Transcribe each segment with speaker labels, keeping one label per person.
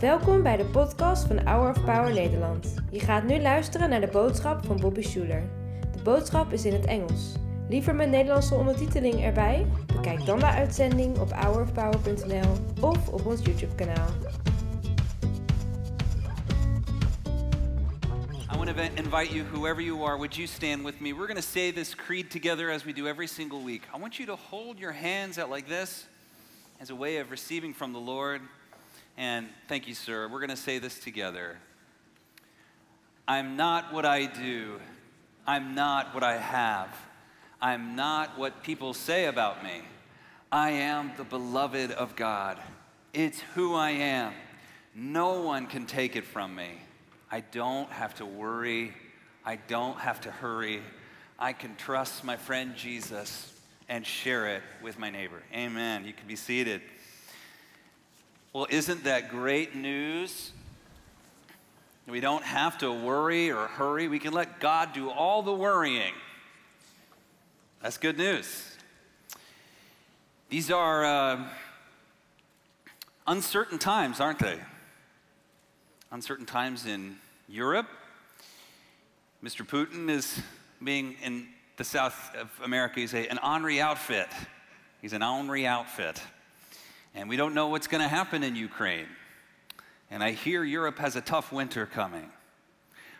Speaker 1: Welkom bij de podcast van Hour of Power Nederland. Je gaat nu luisteren naar de boodschap van Bobby Schuler. De boodschap is in het Engels. Liever met Nederlandse ondertiteling erbij? Bekijk dan de uitzending op hourofpower.nl of op ons YouTube kanaal.
Speaker 2: I want to invite you, whoever you are, would you stand with me? We're going to say this creed together as we do every single week. I want you to hold your hands out like this as a way of receiving from the Lord. And thank you, sir. We're going to say this together. I'm not what I do. I'm not what I have. I'm not what people say about me. I am the beloved of God. It's who I am. No one can take it from me. I don't have to worry. I don't have to hurry. I can trust my friend Jesus and share it with my neighbor. Amen. You can be seated. Well, isn't that great news? We don't have to worry or hurry. We can let God do all the worrying. That's good news. These are uh, uncertain times, aren't they? Uncertain times in Europe. Mr. Putin is being in the south of America, he's a, an ornery outfit. He's an ornery outfit. And we don't know what's going to happen in Ukraine. And I hear Europe has a tough winter coming.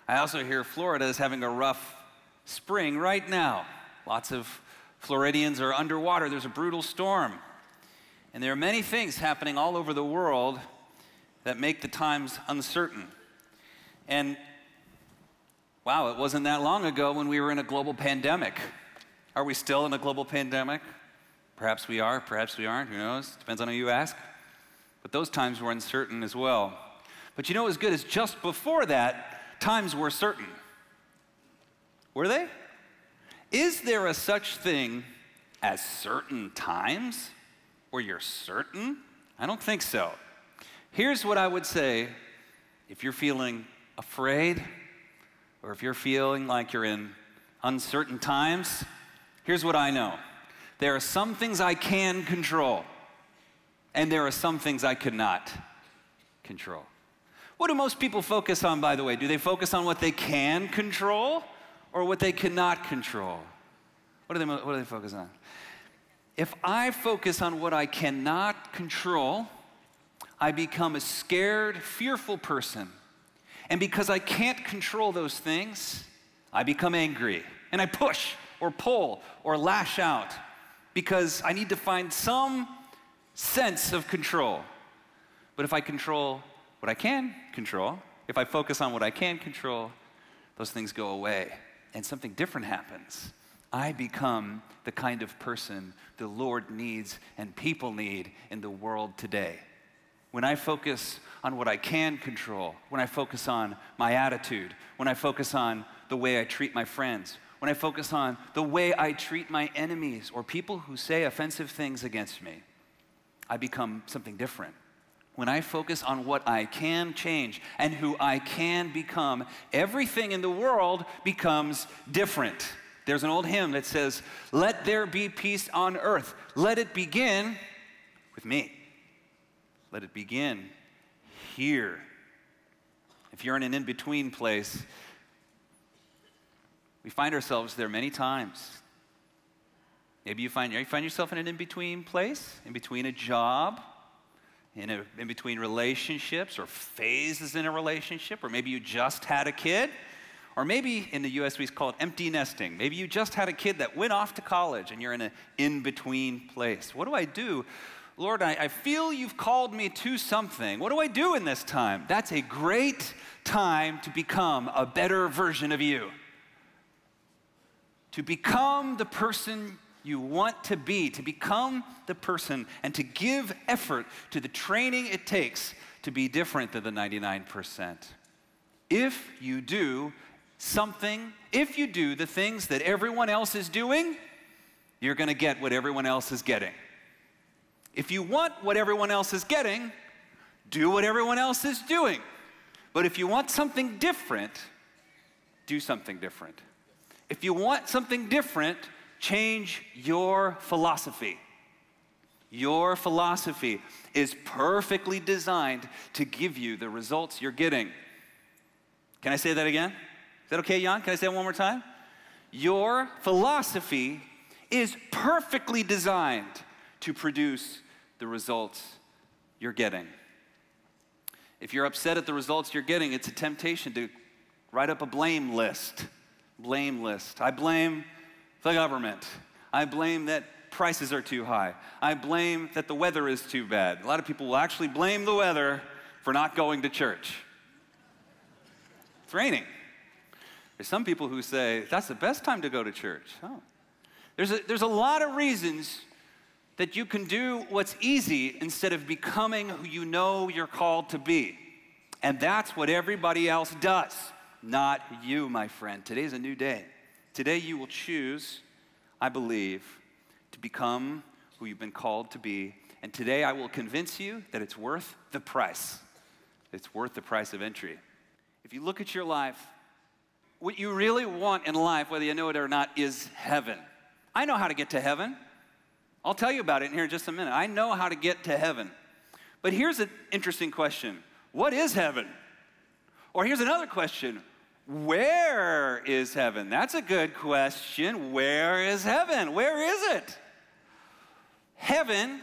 Speaker 2: I also hear Florida is having a rough spring right now. Lots of Floridians are underwater. There's a brutal storm. And there are many things happening all over the world that make the times uncertain. And wow, it wasn't that long ago when we were in a global pandemic. Are we still in a global pandemic? Perhaps we are, perhaps we aren't, who knows? Depends on who you ask. But those times were uncertain as well. But you know what's good is just before that, times were certain. Were they? Is there a such thing as certain times where you're certain? I don't think so. Here's what I would say if you're feeling afraid or if you're feeling like you're in uncertain times, here's what I know there are some things I can control, and there are some things I cannot control. What do most people focus on, by the way? Do they focus on what they can control or what they cannot control? What do they, what do they focus on? If I focus on what I cannot control, I become a scared, fearful person. And because I can't control those things, I become angry and I push or pull or lash out because I need to find some sense of control. But if I control what I can control, if I focus on what I can control, those things go away and something different happens. I become the kind of person the Lord needs and people need in the world today. When I focus on what I can control, when I focus on my attitude, when I focus on the way I treat my friends, when I focus on the way I treat my enemies or people who say offensive things against me, I become something different. When I focus on what I can change and who I can become, everything in the world becomes different. There's an old hymn that says, Let there be peace on earth. Let it begin with me. Let it begin here. If you're in an in between place, we find ourselves there many times. Maybe you find, you find yourself in an in between place, in between a job, in, a, in between relationships or phases in a relationship, or maybe you just had a kid, or maybe in the US we call it empty nesting. Maybe you just had a kid that went off to college and you're in an in between place. What do I do? Lord, I, I feel you've called me to something. What do I do in this time? That's a great time to become a better version of you to become the person you want to be, to become the person and to give effort to the training it takes to be different than the 99%. If you do something, if you do the things that everyone else is doing, you're going to get what everyone else is getting. If you want what everyone else is getting, do what everyone else is doing. But if you want something different, do something different. If you want something different, change your philosophy. Your philosophy is perfectly designed to give you the results you're getting. Can I say that again? Is that okay, Jan? Can I say it one more time? Your philosophy is perfectly designed to produce the results you're getting. If you're upset at the results you're getting, it's a temptation to write up a blame list. Blame list. I blame the government. I blame that prices are too high. I blame that the weather is too bad. A lot of people will actually blame the weather for not going to church. It's raining. There's some people who say, that's the best time to go to church. Oh. There's, a, there's a lot of reasons that you can do what's easy instead of becoming who you know you're called to be. And that's what everybody else does, not you, my friend. Today is a new day. Today you will choose, I believe, to become who you've been called to be. And today I will convince you that it's worth the price. It's worth the price of entry. If you look at your life, what you really want in life, whether you know it or not, is heaven. I know how to get to heaven. I'll tell you about it in here in just a minute. I know how to get to heaven. But here's an interesting question What is heaven? Or here's another question Where is heaven? That's a good question. Where is heaven? Where is it? Heaven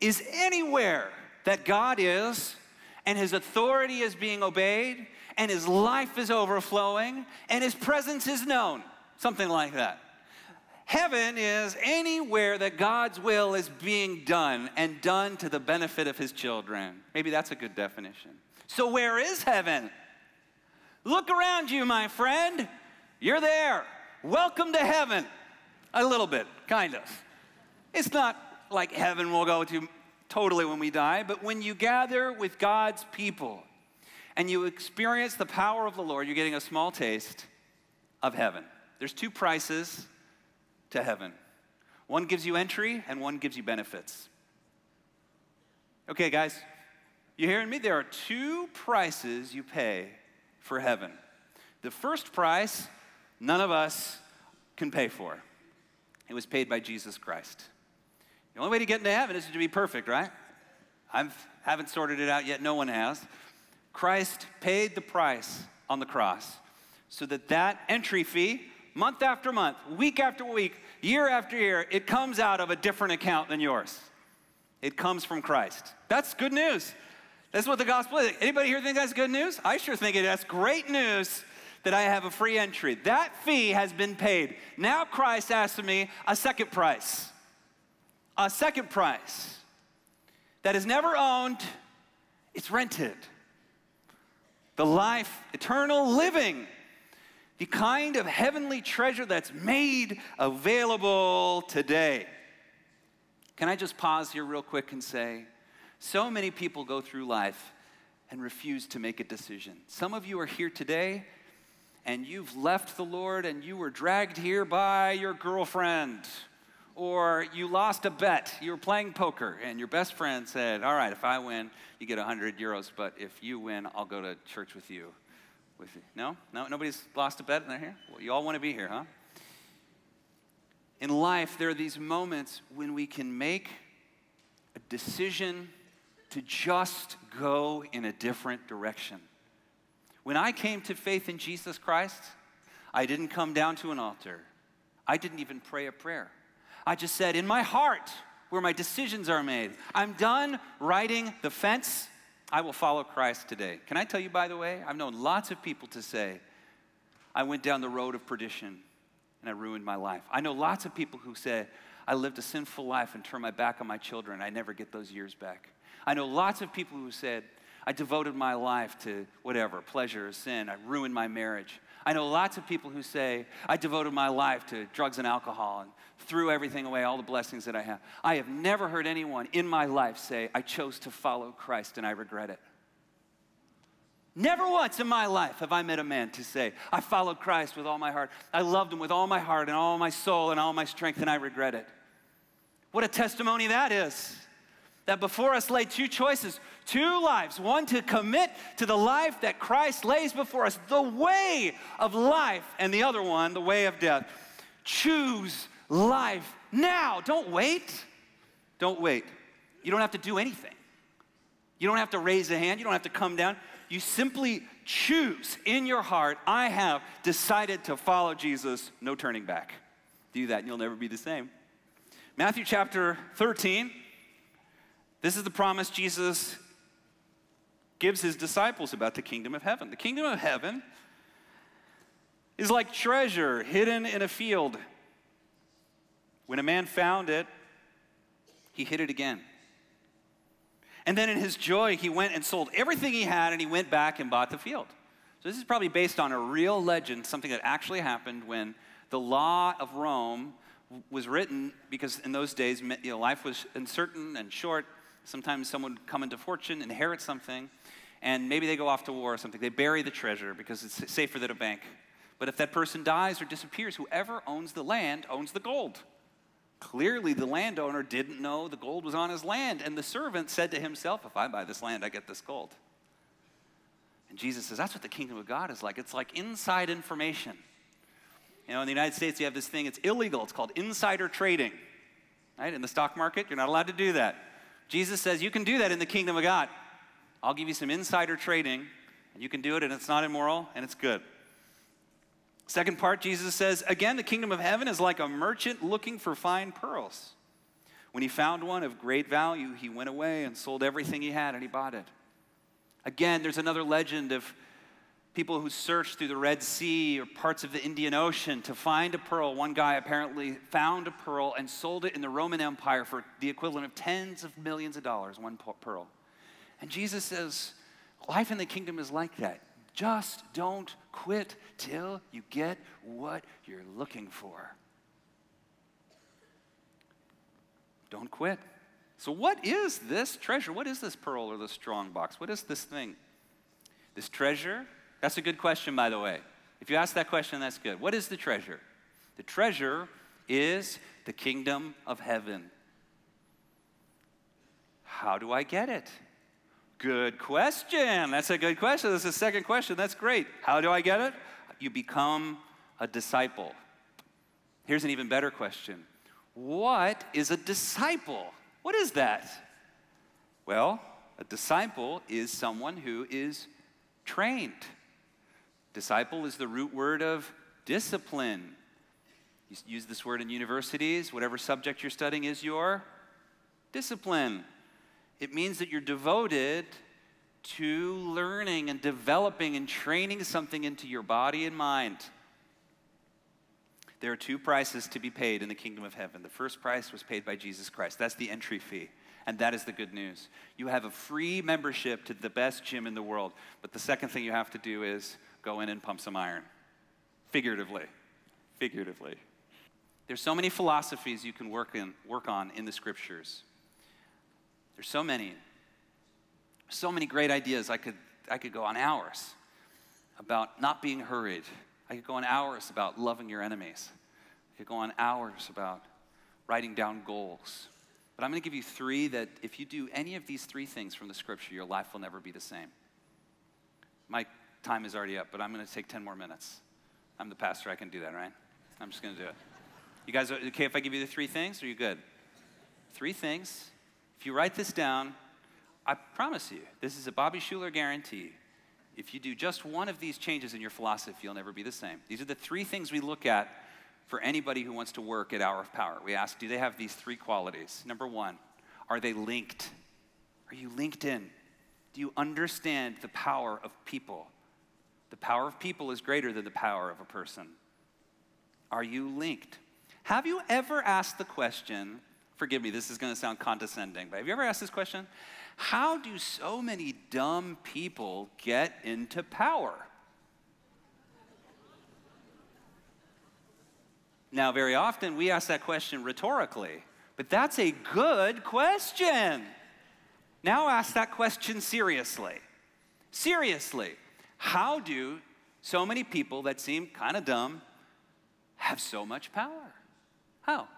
Speaker 2: is anywhere that God is and his authority is being obeyed and his life is overflowing and his presence is known. Something like that. Heaven is anywhere that God's will is being done and done to the benefit of his children. Maybe that's a good definition. So, where is heaven? Look around you, my friend. You're there. Welcome to heaven. A little bit, kind of. It's not like heaven we'll go to totally when we die, but when you gather with God's people and you experience the power of the Lord, you're getting a small taste of heaven. There's two prices to heaven one gives you entry, and one gives you benefits. Okay, guys, you hearing me? There are two prices you pay for heaven. The first price, none of us can pay for. It was paid by Jesus Christ. The only way to get into heaven is to be perfect, right? I haven't sorted it out yet, no one has. Christ paid the price on the cross so that that entry fee month after month, week after week, year after year, it comes out of a different account than yours. It comes from Christ. That's good news. That's what the gospel is. Anybody here think that's good news? I sure think it. That's great news that I have a free entry. That fee has been paid. Now Christ asks me a second price. A second price that is never owned, it's rented. The life, eternal living the kind of heavenly treasure that's made available today. Can I just pause here real quick and say, so many people go through life and refuse to make a decision. Some of you are here today and you've left the Lord and you were dragged here by your girlfriend, or you lost a bet. You were playing poker and your best friend said, All right, if I win, you get 100 euros, but if you win, I'll go to church with you with you. No? No? Nobody's lost a bet in here? Well, you all want to be here, huh? In life, there are these moments when we can make a decision to just go in a different direction. When I came to faith in Jesus Christ, I didn't come down to an altar. I didn't even pray a prayer. I just said, in my heart, where my decisions are made, I'm done riding the fence I will follow Christ today. Can I tell you, by the way, I've known lots of people to say, I went down the road of perdition and I ruined my life. I know lots of people who say, I lived a sinful life and turned my back on my children. I never get those years back. I know lots of people who said, I devoted my life to whatever, pleasure or sin. I ruined my marriage. I know lots of people who say, I devoted my life to drugs and alcohol and threw everything away, all the blessings that I have. I have never heard anyone in my life say, I chose to follow Christ and I regret it. Never once in my life have I met a man to say, I followed Christ with all my heart. I loved him with all my heart and all my soul and all my strength, and I regret it. What a testimony that is. That before us lay two choices, two lives. One to commit to the life that Christ lays before us, the way of life, and the other one, the way of death. Choose life now. Don't wait. Don't wait. You don't have to do anything. You don't have to raise a hand. You don't have to come down. You simply choose in your heart, I have decided to follow Jesus, no turning back. Do that and you'll never be the same. Matthew chapter 13. This is the promise Jesus gives his disciples about the kingdom of heaven. The kingdom of heaven is like treasure hidden in a field. When a man found it, he hid it again. And then in his joy, he went and sold everything he had and he went back and bought the field. So this is probably based on a real legend, something that actually happened when the law of Rome was written because in those days, you know, life was uncertain and short. Sometimes someone would come into fortune, inherit something, and maybe they go off to war or something. They bury the treasure because it's safer than a bank. But if that person dies or disappears, whoever owns the land owns the gold. Clearly, the landowner didn't know the gold was on his land, and the servant said to himself, If I buy this land, I get this gold. And Jesus says, That's what the kingdom of God is like. It's like inside information. You know, in the United States, you have this thing, it's illegal. It's called insider trading. Right? In the stock market, you're not allowed to do that. Jesus says, You can do that in the kingdom of God. I'll give you some insider trading, and you can do it, and it's not immoral, and it's good. Second part, Jesus says, again, the kingdom of heaven is like a merchant looking for fine pearls. When he found one of great value, he went away and sold everything he had and he bought it. Again, there's another legend of people who searched through the Red Sea or parts of the Indian Ocean to find a pearl. One guy apparently found a pearl and sold it in the Roman Empire for the equivalent of tens of millions of dollars, one pearl. And Jesus says, Life in the kingdom is like that. Just don't quit till you get what you're looking for. Don't quit. So, what is this treasure? What is this pearl or this strong box? What is this thing? This treasure? That's a good question, by the way. If you ask that question, that's good. What is the treasure? The treasure is the kingdom of heaven. How do I get it? Good question. That's a good question. That's the second question. That's great. How do I get it? You become a disciple. Here's an even better question What is a disciple? What is that? Well, a disciple is someone who is trained. Disciple is the root word of discipline. You use this word in universities, whatever subject you're studying is your discipline. It means that you're devoted to learning and developing and training something into your body and mind. There are two prices to be paid in the kingdom of heaven. The first price was paid by Jesus Christ. That's the entry fee. And that is the good news. You have a free membership to the best gym in the world. But the second thing you have to do is go in and pump some iron. Figuratively. Figuratively. There's so many philosophies you can work, in, work on in the scriptures. There's so many, so many great ideas. I could, I could go on hours about not being hurried. I could go on hours about loving your enemies. I could go on hours about writing down goals. But I'm going to give you three that if you do any of these three things from the scripture, your life will never be the same. My time is already up, but I'm going to take 10 more minutes. I'm the pastor, I can do that, right? I'm just going to do it. You guys okay if I give you the three things? Are you good? Three things if you write this down, I promise you, this is a Bobby Schuller guarantee. If you do just one of these changes in your philosophy, you'll never be the same. These are the three things we look at for anybody who wants to work at Hour of Power. We ask, do they have these three qualities? Number one, are they linked? Are you linked in? Do you understand the power of people? The power of people is greater than the power of a person. Are you linked? Have you ever asked the question, Forgive me, this is going to sound condescending, but have you ever asked this question? How do so many dumb people get into power? Now, very often we ask that question rhetorically, but that's a good question. Now ask that question seriously. Seriously, how do so many people that seem kind of dumb have so much power? How?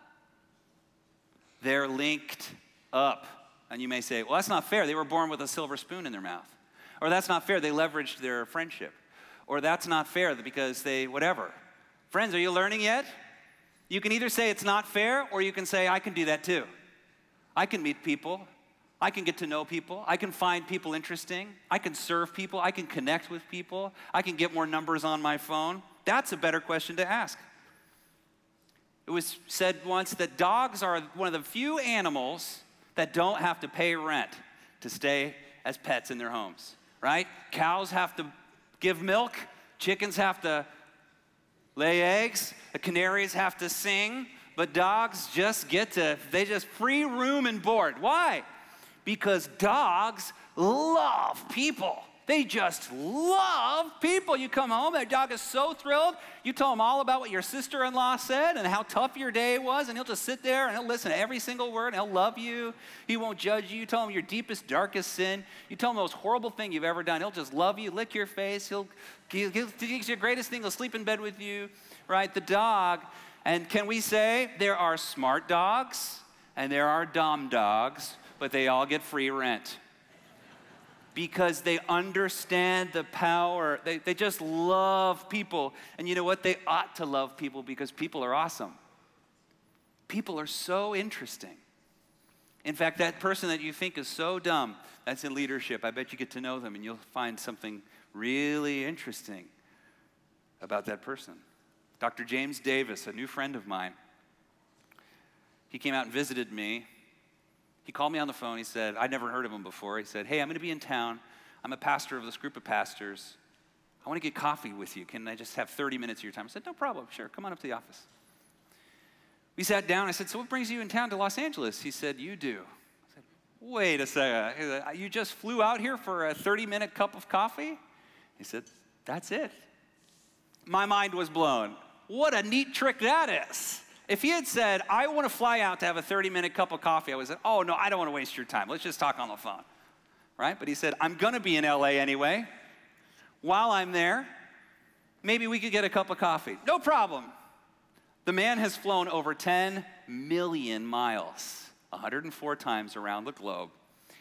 Speaker 2: they're linked up. And you may say, well, that's not fair. They were born with a silver spoon in their mouth. Or that's not fair. They leveraged their friendship. Or that's not fair because they, whatever. Friends, are you learning yet? You can either say it's not fair or you can say, I can do that too. I can meet people. I can get to know people. I can find people interesting. I can serve people. I can connect with people. I can get more numbers on my phone. That's a better question to ask. It was said once that dogs are one of the few animals that don't have to pay rent to stay as pets in their homes, right? Cows have to give milk, chickens have to lay eggs, the canaries have to sing, but dogs just get to, they just free room and board. Why? Because dogs love people. They just love people. You come home, that dog is so thrilled. You tell him all about what your sister in law said and how tough your day was, and he'll just sit there and he'll listen to every single word, and he'll love you. He won't judge you. You tell him your deepest, darkest sin. You tell him the most horrible thing you've ever done. He'll just love you, lick your face. He'll, he'll, he'll, your greatest thing. He'll sleep in bed with you, right? The dog. And can we say there are smart dogs and there are dumb dogs, but they all get free rent? because they understand the power. They, they just love people. And you know what? They ought to love people because people are awesome. People are so interesting. In fact, that person that you think is so dumb, that's in leadership. I bet you get to know them and you'll find something really interesting about that person. Dr. James Davis, a new friend of mine, he came out and visited me he called me on the phone. He said, I'd never heard of him before. He said, Hey, I'm going to be in town. I'm a pastor of this group of pastors. I want to get coffee with you. Can I just have 30 minutes of your time? I said, No problem. Sure. Come on up to the office. We sat down. I said, So what brings you in town to Los Angeles? He said, You do. I said, Wait a second. You just flew out here for a 30 minute cup of coffee? He said, That's it. My mind was blown. What a neat trick that is. If he had said, I want to fly out to have a 30 minute cup of coffee, I would have said, Oh, no, I don't want to waste your time. Let's just talk on the phone. Right? But he said, I'm going to be in LA anyway. While I'm there, maybe we could get a cup of coffee. No problem. The man has flown over 10 million miles, 104 times around the globe.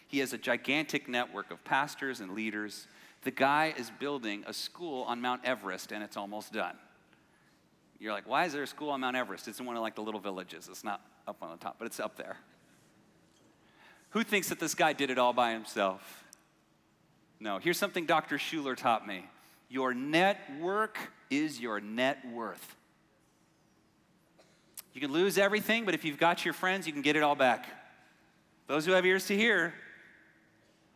Speaker 2: He has a gigantic network of pastors and leaders. The guy is building a school on Mount Everest, and it's almost done. You're like, why is there a school on Mount Everest? It's in one of like the little villages. It's not up on the top, but it's up there. Who thinks that this guy did it all by himself? No. Here's something Dr. Schuller taught me your network is your net worth. You can lose everything, but if you've got your friends, you can get it all back. Those who have ears to hear,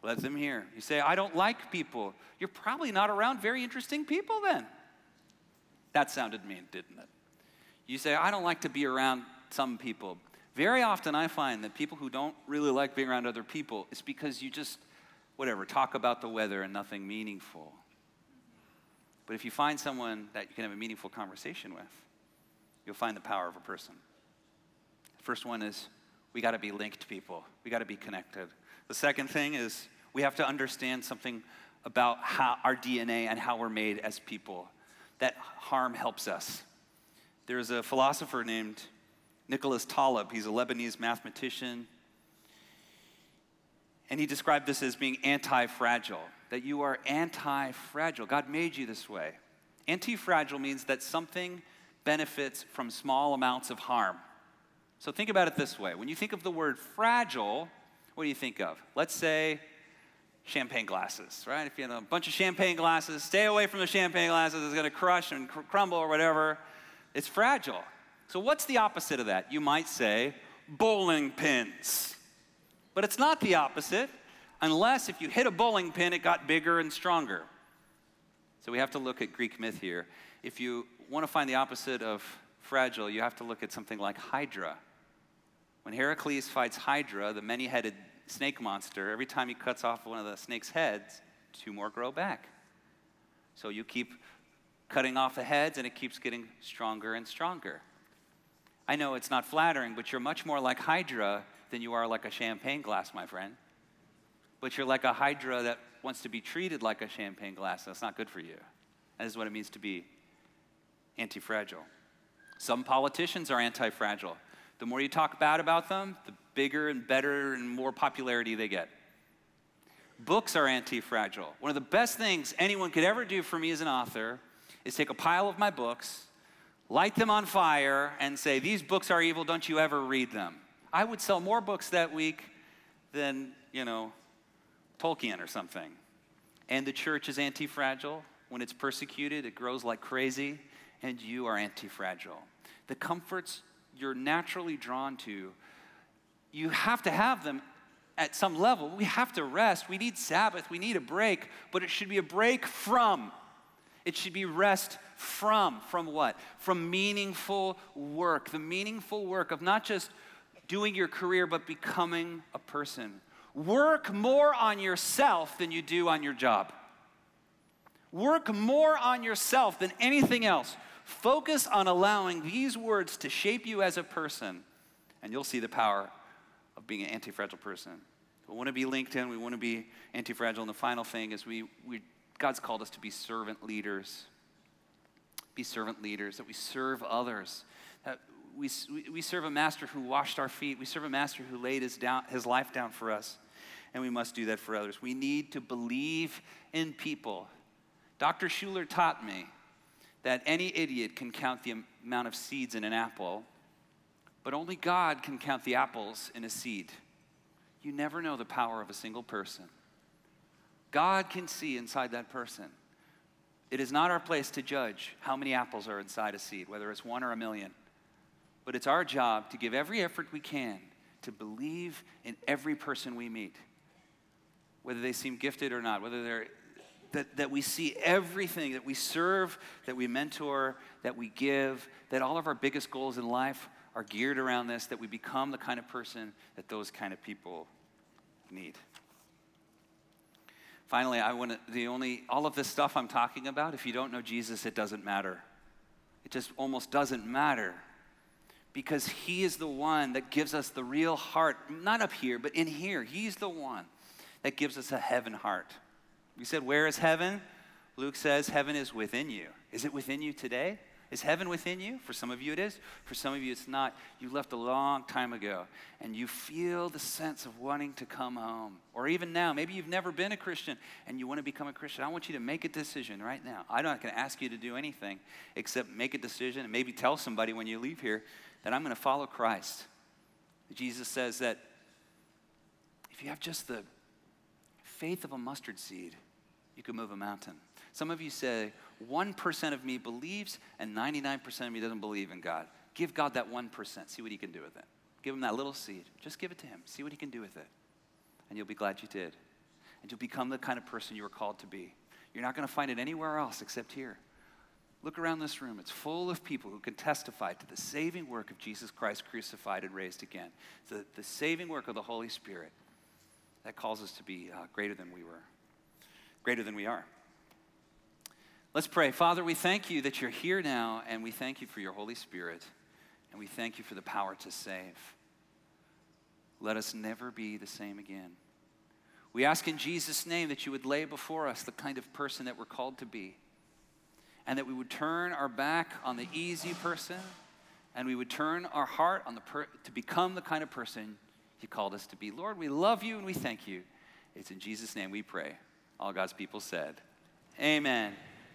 Speaker 2: let them hear. You say, I don't like people. You're probably not around very interesting people then. That sounded mean, didn't it? You say, I don't like to be around some people. Very often I find that people who don't really like being around other people, it's because you just, whatever, talk about the weather and nothing meaningful. But if you find someone that you can have a meaningful conversation with, you'll find the power of a person. The first one is we got to be linked people, we got to be connected. The second thing is we have to understand something about how our DNA and how we're made as people that harm helps us. There's a philosopher named Nicholas Taleb. He's a Lebanese mathematician. And he described this as being anti fragile, that you are anti fragile. God made you this way. Anti fragile means that something benefits from small amounts of harm. So think about it this way when you think of the word fragile, what do you think of? Let's say champagne glasses, right? If you have a bunch of champagne glasses, stay away from the champagne glasses. It's going to crush and cr- crumble or whatever. It's fragile. So, what's the opposite of that? You might say bowling pins. But it's not the opposite, unless if you hit a bowling pin, it got bigger and stronger. So, we have to look at Greek myth here. If you want to find the opposite of fragile, you have to look at something like Hydra. When Heracles fights Hydra, the many headed snake monster, every time he cuts off one of the snake's heads, two more grow back. So you keep cutting off the heads and it keeps getting stronger and stronger. I know it's not flattering, but you're much more like Hydra than you are like a champagne glass, my friend. But you're like a Hydra that wants to be treated like a champagne glass. That's not good for you. That is what it means to be anti fragile. Some politicians are anti fragile. The more you talk bad about them, the bigger and better and more popularity they get. Books are anti fragile. One of the best things anyone could ever do for me as an author is take a pile of my books, light them on fire, and say, These books are evil, don't you ever read them. I would sell more books that week than, you know, Tolkien or something. And the church is anti fragile. When it's persecuted, it grows like crazy, and you are anti fragile. The comforts you're naturally drawn to, you have to have them at some level. We have to rest. We need Sabbath. We need a break, but it should be a break from. It should be rest from. From what? From meaningful work. The meaningful work of not just doing your career, but becoming a person. Work more on yourself than you do on your job. Work more on yourself than anything else. Focus on allowing these words to shape you as a person, and you'll see the power of being an anti fragile person. We want to be LinkedIn, we want to be anti fragile. And the final thing is, we, we, God's called us to be servant leaders. Be servant leaders, that we serve others. That we, we serve a master who washed our feet. We serve a master who laid his, down, his life down for us. And we must do that for others. We need to believe in people. Dr. Schuller taught me that any idiot can count the amount of seeds in an apple, but only God can count the apples in a seed. You never know the power of a single person. God can see inside that person. It is not our place to judge how many apples are inside a seed, whether it's one or a million. But it's our job to give every effort we can to believe in every person we meet, whether they seem gifted or not, whether they're that, that we see everything that we serve, that we mentor, that we give, that all of our biggest goals in life are geared around this, that we become the kind of person that those kind of people need. Finally, I want to, the only, all of this stuff I'm talking about, if you don't know Jesus, it doesn't matter. It just almost doesn't matter because He is the one that gives us the real heart, not up here, but in here. He's the one that gives us a heaven heart. We said, Where is heaven? Luke says, Heaven is within you. Is it within you today? Is heaven within you? For some of you, it is. For some of you, it's not. You left a long time ago, and you feel the sense of wanting to come home. Or even now, maybe you've never been a Christian and you want to become a Christian. I want you to make a decision right now. I'm not going to ask you to do anything except make a decision and maybe tell somebody when you leave here that I'm going to follow Christ. Jesus says that if you have just the faith of a mustard seed, you can move a mountain. Some of you say, 1% of me believes and 99% of me doesn't believe in God. Give God that 1%. See what He can do with it. Give Him that little seed. Just give it to Him. See what He can do with it. And you'll be glad you did. And you'll become the kind of person you were called to be. You're not going to find it anywhere else except here. Look around this room. It's full of people who can testify to the saving work of Jesus Christ crucified and raised again, the, the saving work of the Holy Spirit that calls us to be uh, greater than we were, greater than we are. Let's pray. Father, we thank you that you're here now, and we thank you for your Holy Spirit, and we thank you for the power to save. Let us never be the same again. We ask in Jesus' name that you would lay before us the kind of person that we're called to be, and that we would turn our back on the easy person, and we would turn our heart on the per- to become the kind of person you called us to be. Lord, we love you and we thank you. It's in Jesus' name we pray. All God's people said, Amen.